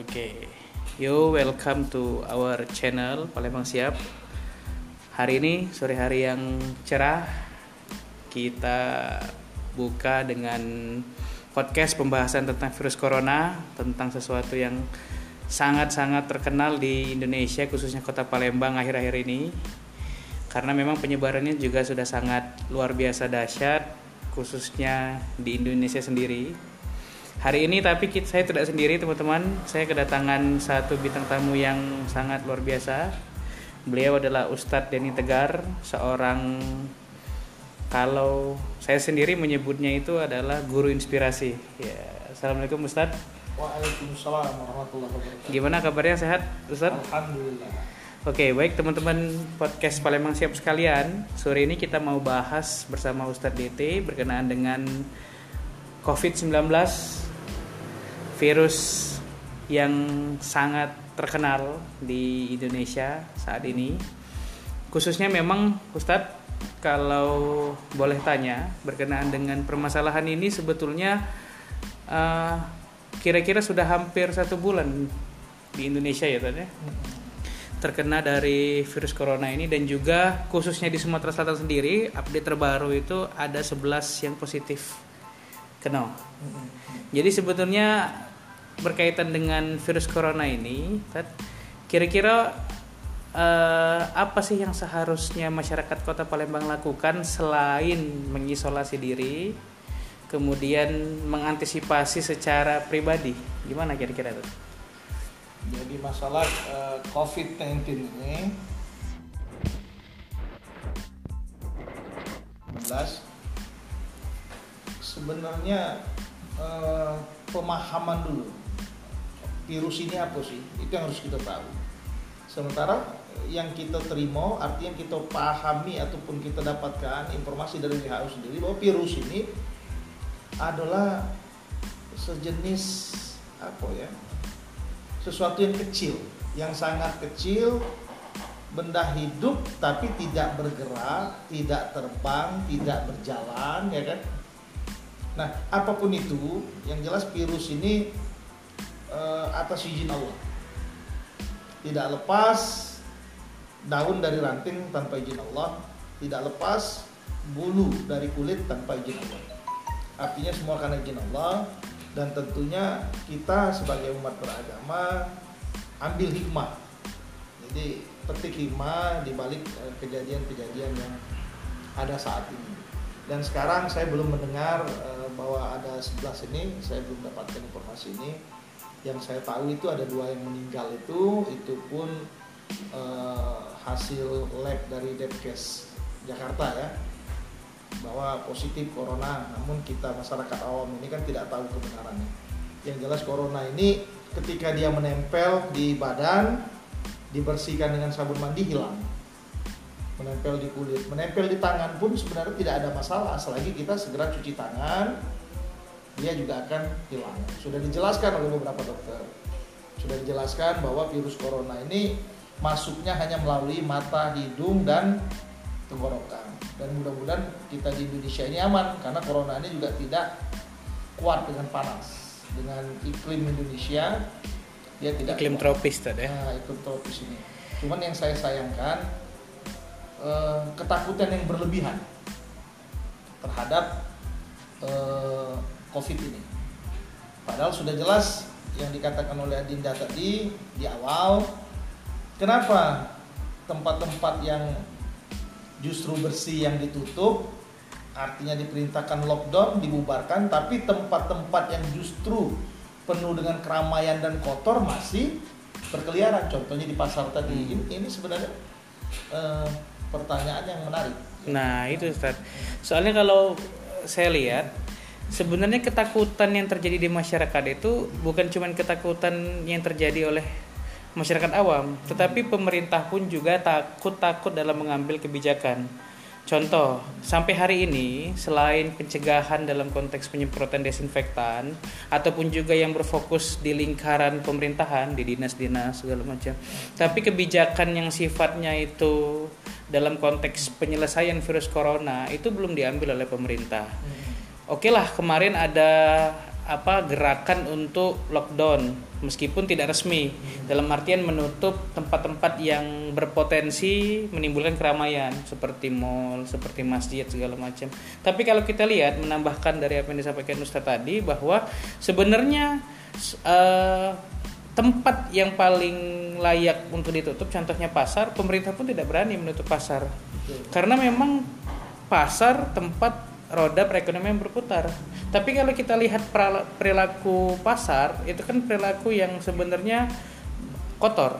Oke, yo welcome to our channel Palembang Siap. Hari ini sore hari yang cerah, kita buka dengan podcast pembahasan tentang virus corona, tentang sesuatu yang sangat-sangat terkenal di Indonesia, khususnya kota Palembang akhir-akhir ini. Karena memang penyebarannya juga sudah sangat luar biasa dahsyat, khususnya di Indonesia sendiri Hari ini tapi kita, saya tidak sendiri teman-teman. Saya kedatangan satu bintang tamu yang sangat luar biasa. Beliau adalah Ustadz Denny Tegar, seorang kalau saya sendiri menyebutnya itu adalah guru inspirasi. Ya, Assalamualaikum Ustadz. Waalaikumsalam warahmatullahi wabarakatuh. Gimana kabarnya sehat Ustadz? Alhamdulillah. Oke, baik teman-teman podcast Palembang siap sekalian. Sore ini kita mau bahas bersama Ustadz DT berkenaan dengan COVID-19 virus yang sangat terkenal di Indonesia saat ini. Khususnya memang Ustadz kalau boleh tanya berkenaan dengan permasalahan ini sebetulnya kira kira-kira sudah hampir satu bulan di Indonesia ya tadi ya? terkena dari virus corona ini dan juga khususnya di Sumatera Selatan sendiri update terbaru itu ada 11 yang positif kena. Jadi sebetulnya berkaitan dengan virus corona ini, kira-kira uh, apa sih yang seharusnya masyarakat Kota Palembang lakukan selain mengisolasi diri, kemudian mengantisipasi secara pribadi? Gimana kira-kira itu? Jadi masalah uh, eh, COVID-19 ini sebenarnya uh, pemahaman dulu virus ini apa sih? Itu yang harus kita tahu. Sementara yang kita terima artinya kita pahami ataupun kita dapatkan informasi dari WHO sendiri bahwa virus ini adalah sejenis apa ya? Sesuatu yang kecil yang sangat kecil benda hidup tapi tidak bergerak tidak terbang tidak berjalan ya kan? Nah apa pun itu yang jelas virus ini atas izin Allah. Tidak lepas daun dari ranting tanpa izin Allah, tidak lepas bulu dari kulit tanpa izin Allah. Artinya semua karena izin Allah dan tentunya kita sebagai umat beragama ambil hikmah. Jadi petik hikmah di balik eh, kejadian-kejadian yang ada saat ini. Dan sekarang saya belum mendengar eh, bahwa ada 11 ini, saya belum dapatkan informasi ini yang saya tahu itu ada dua yang meninggal itu itu pun uh, hasil lab dari Depkes Jakarta ya bahwa positif corona. Namun kita masyarakat awam ini kan tidak tahu kebenarannya. Yang jelas corona ini ketika dia menempel di badan dibersihkan dengan sabun mandi hilang. Menempel di kulit menempel di tangan pun sebenarnya tidak ada masalah selagi kita segera cuci tangan dia juga akan hilang. Sudah dijelaskan oleh beberapa dokter. Sudah dijelaskan bahwa virus corona ini masuknya hanya melalui mata, hidung, dan tenggorokan. Dan mudah-mudahan kita di Indonesia ini aman karena corona ini juga tidak kuat dengan panas. Dengan iklim Indonesia dia tidak iklim kuat. tropis tadi. Nah, iklim tropis ini. Cuman yang saya sayangkan eh, ketakutan yang berlebihan terhadap eh, COVID ini. Padahal sudah jelas yang dikatakan oleh Adinda tadi di awal, kenapa tempat-tempat yang justru bersih yang ditutup, artinya diperintahkan lockdown, dibubarkan, tapi tempat-tempat yang justru penuh dengan keramaian dan kotor masih berkeliaran. Contohnya di pasar tadi, hmm. ini, ini sebenarnya uh, pertanyaan yang menarik. Nah itu Ustaz. Soalnya kalau saya lihat sebenarnya ketakutan yang terjadi di masyarakat itu bukan cuma ketakutan yang terjadi oleh masyarakat awam, tetapi pemerintah pun juga takut-takut dalam mengambil kebijakan. Contoh, sampai hari ini selain pencegahan dalam konteks penyemprotan desinfektan ataupun juga yang berfokus di lingkaran pemerintahan, di dinas-dinas segala macam. Tapi kebijakan yang sifatnya itu dalam konteks penyelesaian virus corona itu belum diambil oleh pemerintah. Oke okay lah kemarin ada apa gerakan untuk lockdown meskipun tidak resmi dalam artian menutup tempat-tempat yang berpotensi menimbulkan keramaian seperti mall, seperti masjid segala macam. Tapi kalau kita lihat menambahkan dari apa yang disampaikan Ustaz tadi bahwa sebenarnya uh, tempat yang paling layak untuk ditutup contohnya pasar, pemerintah pun tidak berani menutup pasar. Karena memang pasar tempat roda perekonomian berputar. Tapi kalau kita lihat perilaku pasar, itu kan perilaku yang sebenarnya kotor.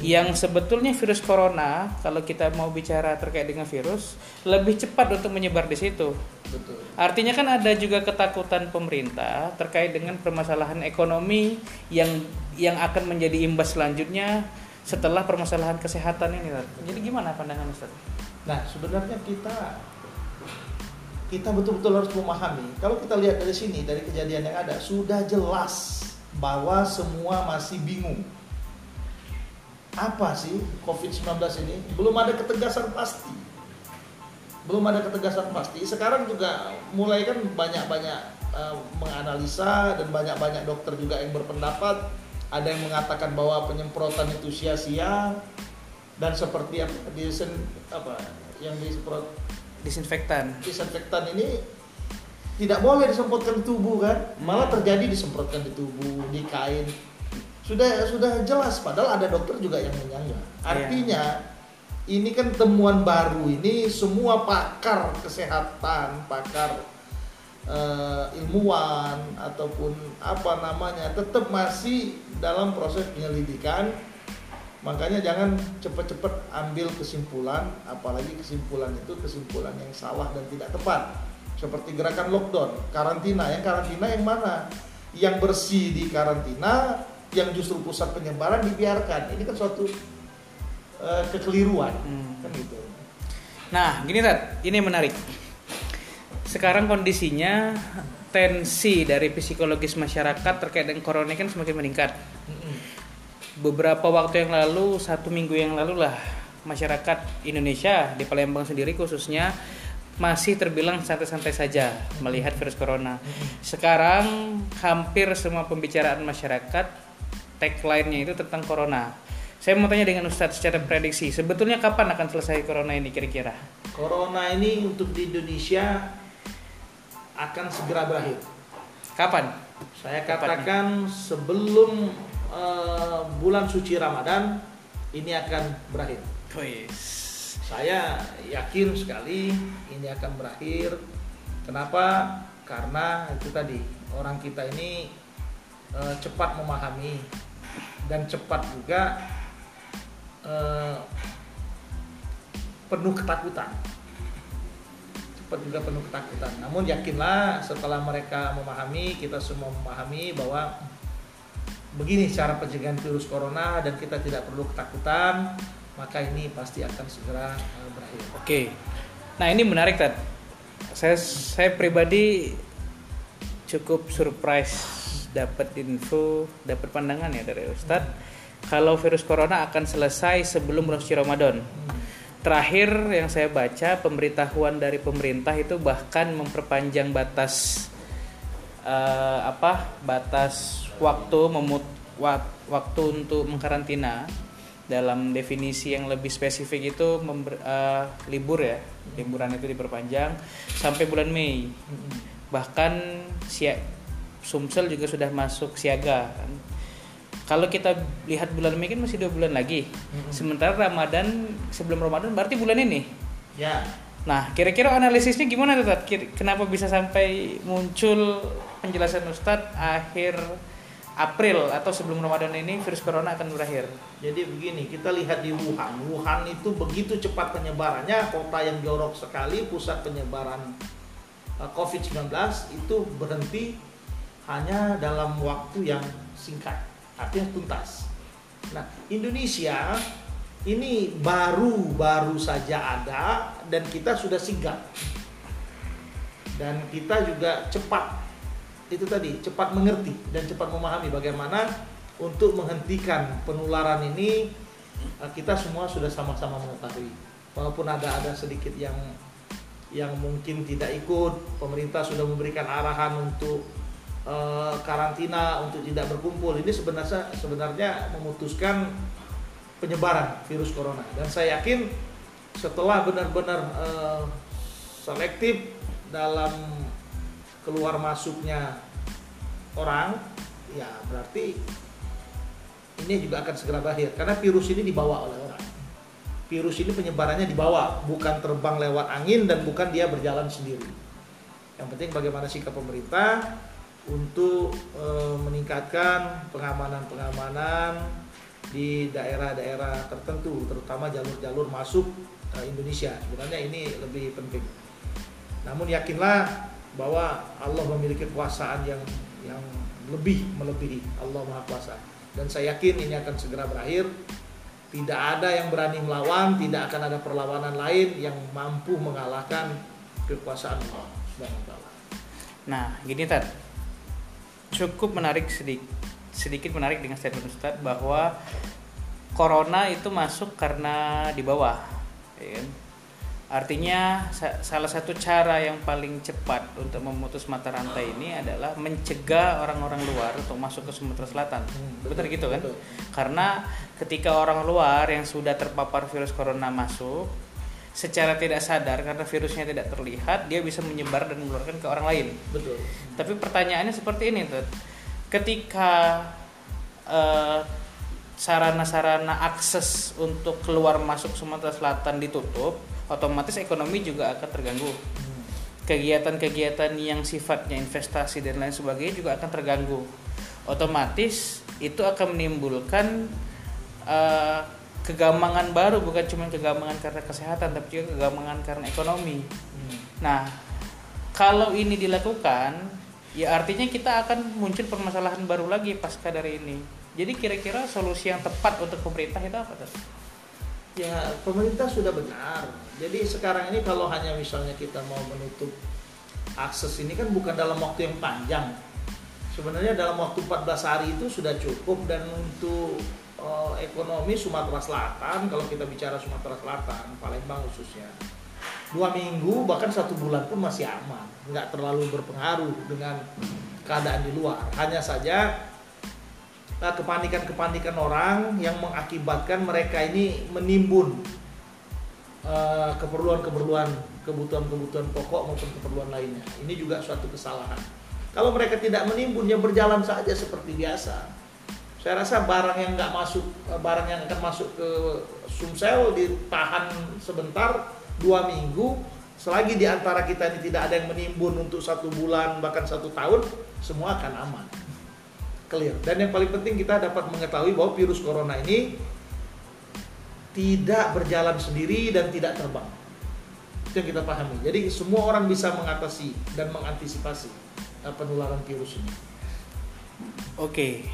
Yang sebetulnya virus corona, kalau kita mau bicara terkait dengan virus, lebih cepat untuk menyebar di situ. Betul. Artinya kan ada juga ketakutan pemerintah terkait dengan permasalahan ekonomi yang yang akan menjadi imbas selanjutnya setelah permasalahan kesehatan ini. Jadi gimana pandangan Ustaz? Nah, sebenarnya kita kita betul-betul harus memahami. Kalau kita lihat dari sini, dari kejadian yang ada, sudah jelas bahwa semua masih bingung. Apa sih COVID-19 ini? Belum ada ketegasan pasti. Belum ada ketegasan pasti. Sekarang juga mulai kan banyak-banyak uh, menganalisa dan banyak-banyak dokter juga yang berpendapat. Ada yang mengatakan bahwa penyemprotan itu sia-sia dan seperti apa, apa yang disemprot disinfektan disinfektan ini tidak boleh disemprotkan di tubuh kan malah terjadi disemprotkan di tubuh di kain sudah sudah jelas padahal ada dokter juga yang menyanggah iya. artinya yeah. ini kan temuan baru ini semua pakar kesehatan pakar uh, ilmuwan ataupun apa namanya tetap masih dalam proses penyelidikan Makanya jangan cepat-cepat ambil kesimpulan, apalagi kesimpulan itu kesimpulan yang salah dan tidak tepat. Seperti gerakan lockdown, karantina. Yang karantina yang mana? Yang bersih di karantina, yang justru pusat penyebaran dibiarkan. Ini kan suatu uh, kekeliruan, hmm. kan gitu. Nah, gini Tat, ini menarik. Sekarang kondisinya tensi dari psikologis masyarakat terkait dengan corona kan semakin meningkat. Hmm beberapa waktu yang lalu satu minggu yang lalu lah masyarakat Indonesia di Palembang sendiri khususnya masih terbilang santai-santai saja melihat virus corona. Sekarang hampir semua pembicaraan masyarakat tagline-nya itu tentang corona. Saya mau tanya dengan Ustadz secara prediksi, sebetulnya kapan akan selesai corona ini kira-kira? Corona ini untuk di Indonesia akan segera berakhir. Kapan? Saya katakan sebelum uh, bulan suci Ramadan ini akan berakhir. Saya yakin sekali ini akan berakhir. Kenapa? Karena itu tadi orang kita ini uh, cepat memahami dan cepat juga uh, penuh ketakutan. Cepat juga penuh ketakutan. Namun yakinlah setelah mereka memahami, kita semua memahami bahwa begini cara pencegahan virus corona dan kita tidak perlu ketakutan maka ini pasti akan segera uh, berakhir. Oke. Nah, ini menarik. Saya saya pribadi cukup surprise dapat info, dapat pandangan ya dari Ustadz kalau virus corona akan selesai sebelum bulan suci Ramadan. Terakhir yang saya baca pemberitahuan dari pemerintah itu bahkan memperpanjang batas uh, apa? batas waktu memut waktu untuk mengkarantina. Dalam definisi yang lebih spesifik itu member, uh, libur ya. Liburan itu diperpanjang sampai bulan Mei. Bahkan siap Sumsel juga sudah masuk siaga kan. kalau kita lihat bulan Mei kan masih dua bulan lagi. Sementara Ramadan sebelum Ramadan berarti bulan ini? Ya Nah, kira-kira analisisnya gimana tuh, Kenapa bisa sampai muncul penjelasan Ustadz akhir April atau sebelum Ramadan ini virus corona akan berakhir. Jadi begini, kita lihat di Wuhan. Wuhan itu begitu cepat penyebarannya, kota yang jorok sekali, pusat penyebaran uh, COVID-19 itu berhenti hanya dalam waktu yang singkat, artinya tuntas. Nah, Indonesia ini baru-baru saja ada dan kita sudah sigap. Dan kita juga cepat itu tadi cepat mengerti dan cepat memahami bagaimana untuk menghentikan penularan ini eh, kita semua sudah sama-sama mengetahui walaupun ada ada sedikit yang yang mungkin tidak ikut pemerintah sudah memberikan arahan untuk eh, karantina untuk tidak berkumpul ini sebenarnya sebenarnya memutuskan penyebaran virus corona. Dan saya yakin setelah benar-benar eh, selektif dalam keluar masuknya orang ya berarti ini juga akan segera berakhir. Karena virus ini dibawa oleh orang. Virus ini penyebarannya dibawa bukan terbang lewat angin dan bukan dia berjalan sendiri. Yang penting bagaimana sikap pemerintah untuk e, meningkatkan pengamanan-pengamanan di daerah-daerah tertentu terutama jalur-jalur masuk e, Indonesia. Sebenarnya ini lebih penting. Namun yakinlah bahwa Allah memiliki kekuasaan yang yang lebih melebihi. Allah Maha Kuasa. Dan saya yakin ini akan segera berakhir. Tidak ada yang berani melawan tidak akan ada perlawanan lain yang mampu mengalahkan kekuasaan Allah Nah, gini Tad. Cukup menarik sedikit sedikit menarik dengan statement Ustadz bahwa corona itu masuk karena di bawah, ya kan? Artinya salah satu cara yang paling cepat untuk memutus mata rantai ini adalah mencegah orang-orang luar untuk masuk ke Sumatera Selatan. Hmm, betul, gitu kan? Betul. Karena ketika orang luar yang sudah terpapar virus corona masuk, secara tidak sadar karena virusnya tidak terlihat, dia bisa menyebar dan menularkan ke orang lain. Betul. Tapi pertanyaannya seperti ini, tuh. Ketika uh, sarana-sarana akses untuk keluar masuk Sumatera Selatan ditutup, otomatis ekonomi juga akan terganggu. Kegiatan-kegiatan yang sifatnya investasi dan lain sebagainya juga akan terganggu. Otomatis itu akan menimbulkan uh, kegamangan baru bukan cuma kegamangan karena kesehatan tapi juga kegamangan karena ekonomi. Hmm. Nah, kalau ini dilakukan, ya artinya kita akan muncul permasalahan baru lagi pasca dari ini. Jadi kira-kira solusi yang tepat untuk pemerintah itu apa? Ya pemerintah sudah benar. Jadi sekarang ini kalau hanya misalnya kita mau menutup akses ini kan bukan dalam waktu yang panjang. Sebenarnya dalam waktu 14 hari itu sudah cukup dan untuk uh, ekonomi Sumatera Selatan kalau kita bicara Sumatera Selatan Palembang khususnya dua minggu bahkan satu bulan pun masih aman nggak terlalu berpengaruh dengan keadaan di luar hanya saja Nah, kepanikan-kepanikan orang yang mengakibatkan mereka ini menimbun uh, keperluan-keperluan, kebutuhan-kebutuhan pokok maupun keperluan lainnya. Ini juga suatu kesalahan. Kalau mereka tidak menimbun, ya berjalan saja seperti biasa. Saya rasa barang yang nggak masuk, eh, barang yang akan masuk ke Sumsel ditahan sebentar dua minggu. Selagi di antara kita ini tidak ada yang menimbun untuk satu bulan bahkan satu tahun, semua akan aman clear. Dan yang paling penting kita dapat mengetahui bahwa virus corona ini tidak berjalan sendiri dan tidak terbang. Itu yang kita pahami. Jadi semua orang bisa mengatasi dan mengantisipasi uh, penularan virus ini. Oke.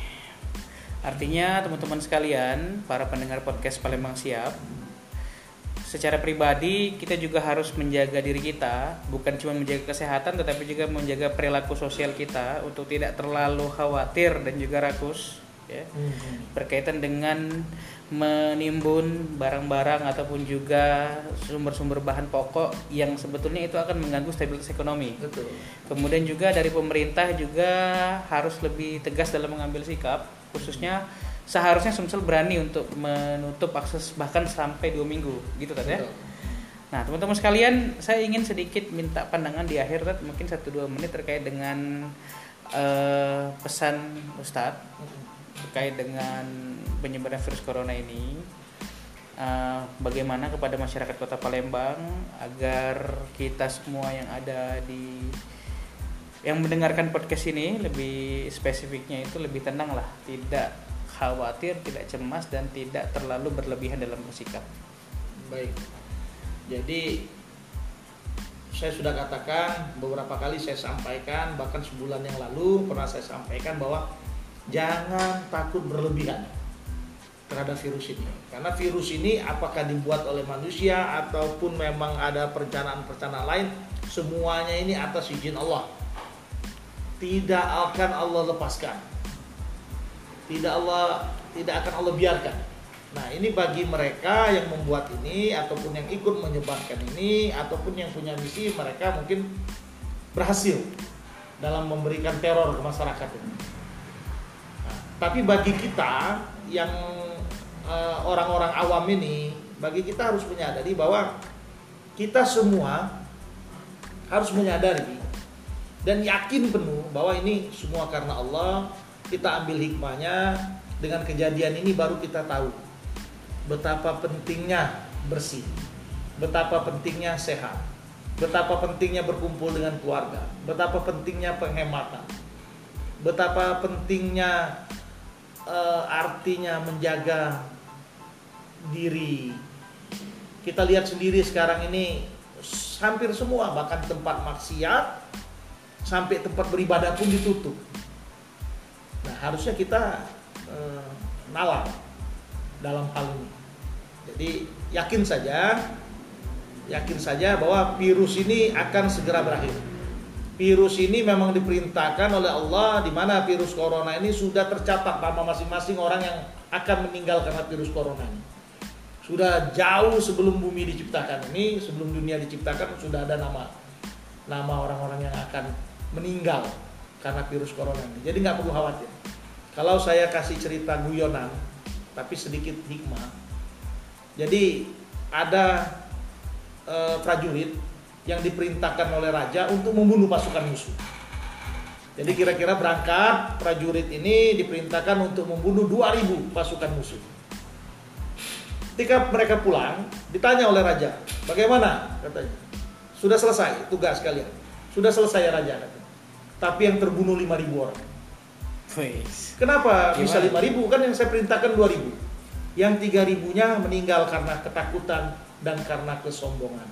Artinya teman-teman sekalian, para pendengar podcast Palembang Siap, secara pribadi kita juga harus menjaga diri kita bukan cuma menjaga kesehatan tetapi juga menjaga perilaku sosial kita untuk tidak terlalu khawatir dan juga rakus ya hmm. berkaitan dengan menimbun barang-barang ataupun juga sumber-sumber bahan pokok yang sebetulnya itu akan mengganggu stabilitas ekonomi. Betul. Kemudian juga dari pemerintah juga harus lebih tegas dalam mengambil sikap khususnya seharusnya Sumsel berani untuk menutup akses bahkan sampai dua minggu gitu kan ya. Nah teman-teman sekalian saya ingin sedikit minta pandangan di akhir tat, mungkin satu dua menit terkait dengan uh, pesan Ustadz terkait dengan penyebaran virus corona ini. Uh, bagaimana kepada masyarakat Kota Palembang agar kita semua yang ada di yang mendengarkan podcast ini lebih spesifiknya itu lebih tenang lah, tidak khawatir, tidak cemas dan tidak terlalu berlebihan dalam bersikap. Baik. Jadi saya sudah katakan beberapa kali saya sampaikan bahkan sebulan yang lalu pernah saya sampaikan bahwa jangan takut berlebihan terhadap virus ini karena virus ini apakah dibuat oleh manusia ataupun memang ada perencanaan-perencanaan lain semuanya ini atas izin Allah tidak akan Allah lepaskan tidak Allah tidak akan Allah biarkan. Nah, ini bagi mereka yang membuat ini ataupun yang ikut menyebarkan ini ataupun yang punya misi mereka mungkin berhasil dalam memberikan teror ke masyarakat ini. Nah, tapi bagi kita yang eh, orang-orang awam ini, bagi kita harus menyadari bahwa kita semua harus menyadari dan yakin penuh bahwa ini semua karena Allah. Kita ambil hikmahnya dengan kejadian ini baru kita tahu betapa pentingnya bersih, betapa pentingnya sehat, betapa pentingnya berkumpul dengan keluarga, betapa pentingnya penghematan, betapa pentingnya uh, artinya menjaga diri. Kita lihat sendiri sekarang ini hampir semua bahkan tempat maksiat sampai tempat beribadah pun ditutup. Nah, harusnya kita uh, nalar dalam hal ini. Jadi yakin saja yakin saja bahwa virus ini akan segera berakhir. Virus ini memang diperintahkan oleh Allah di mana virus corona ini sudah tercatat nama masing-masing orang yang akan meninggal karena virus corona ini. Sudah jauh sebelum bumi diciptakan ini, sebelum dunia diciptakan sudah ada nama nama orang-orang yang akan meninggal karena virus corona ini. Jadi nggak perlu khawatir. Kalau saya kasih cerita guyonan, tapi sedikit hikmah. Jadi ada uh, prajurit yang diperintahkan oleh raja untuk membunuh pasukan musuh. Jadi kira-kira berangkat prajurit ini diperintahkan untuk membunuh 2000 pasukan musuh. Ketika mereka pulang, ditanya oleh raja, "Bagaimana?" katanya. "Sudah selesai tugas kalian." "Sudah selesai ya raja," katanya. Tapi yang terbunuh 5000 orang. Kenapa Gimana? bisa 5000? Kan yang saya perintahkan 2000. Yang 3000-nya meninggal karena ketakutan dan karena kesombongan.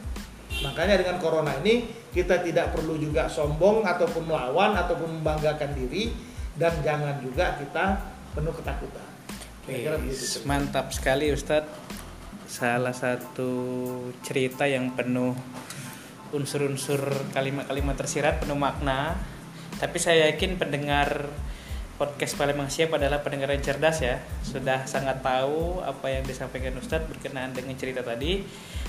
Makanya dengan corona ini kita tidak perlu juga sombong ataupun melawan ataupun membanggakan diri dan jangan juga kita penuh ketakutan. Mantap sekali Ustadz. Salah satu cerita yang penuh unsur-unsur kalimat-kalimat tersirat penuh makna. Tapi saya yakin pendengar podcast Palembang Siap adalah pendengar yang cerdas ya. Sudah sangat tahu apa yang disampaikan Ustadz berkenaan dengan cerita tadi.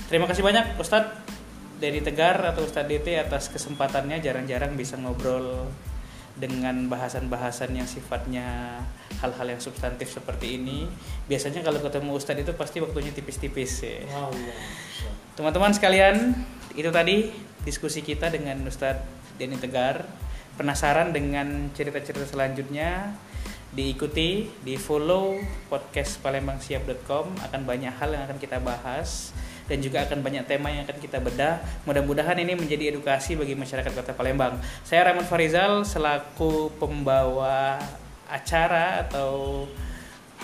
Terima kasih banyak Ustadz. Dari Tegar atau Ustadz DT atas kesempatannya jarang-jarang bisa ngobrol dengan bahasan-bahasan yang sifatnya hal-hal yang substantif seperti ini. Biasanya kalau ketemu Ustadz itu pasti waktunya tipis-tipis ya. teman-teman sekalian itu tadi diskusi kita dengan Ustadz Denny Tegar penasaran dengan cerita-cerita selanjutnya diikuti di follow podcast palembangsiap.com akan banyak hal yang akan kita bahas dan juga akan banyak tema yang akan kita bedah. Mudah-mudahan ini menjadi edukasi bagi masyarakat kota Palembang. Saya Rahmat Farizal selaku pembawa acara atau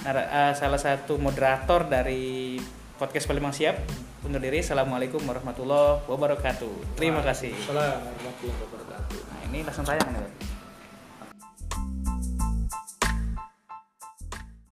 uh, salah satu moderator dari podcast Palembang Siap undur diri. Assalamualaikum warahmatullahi wabarakatuh. Terima kasih. Assalamualaikum warahmatullahi wabarakatuh ini langsung tayang nih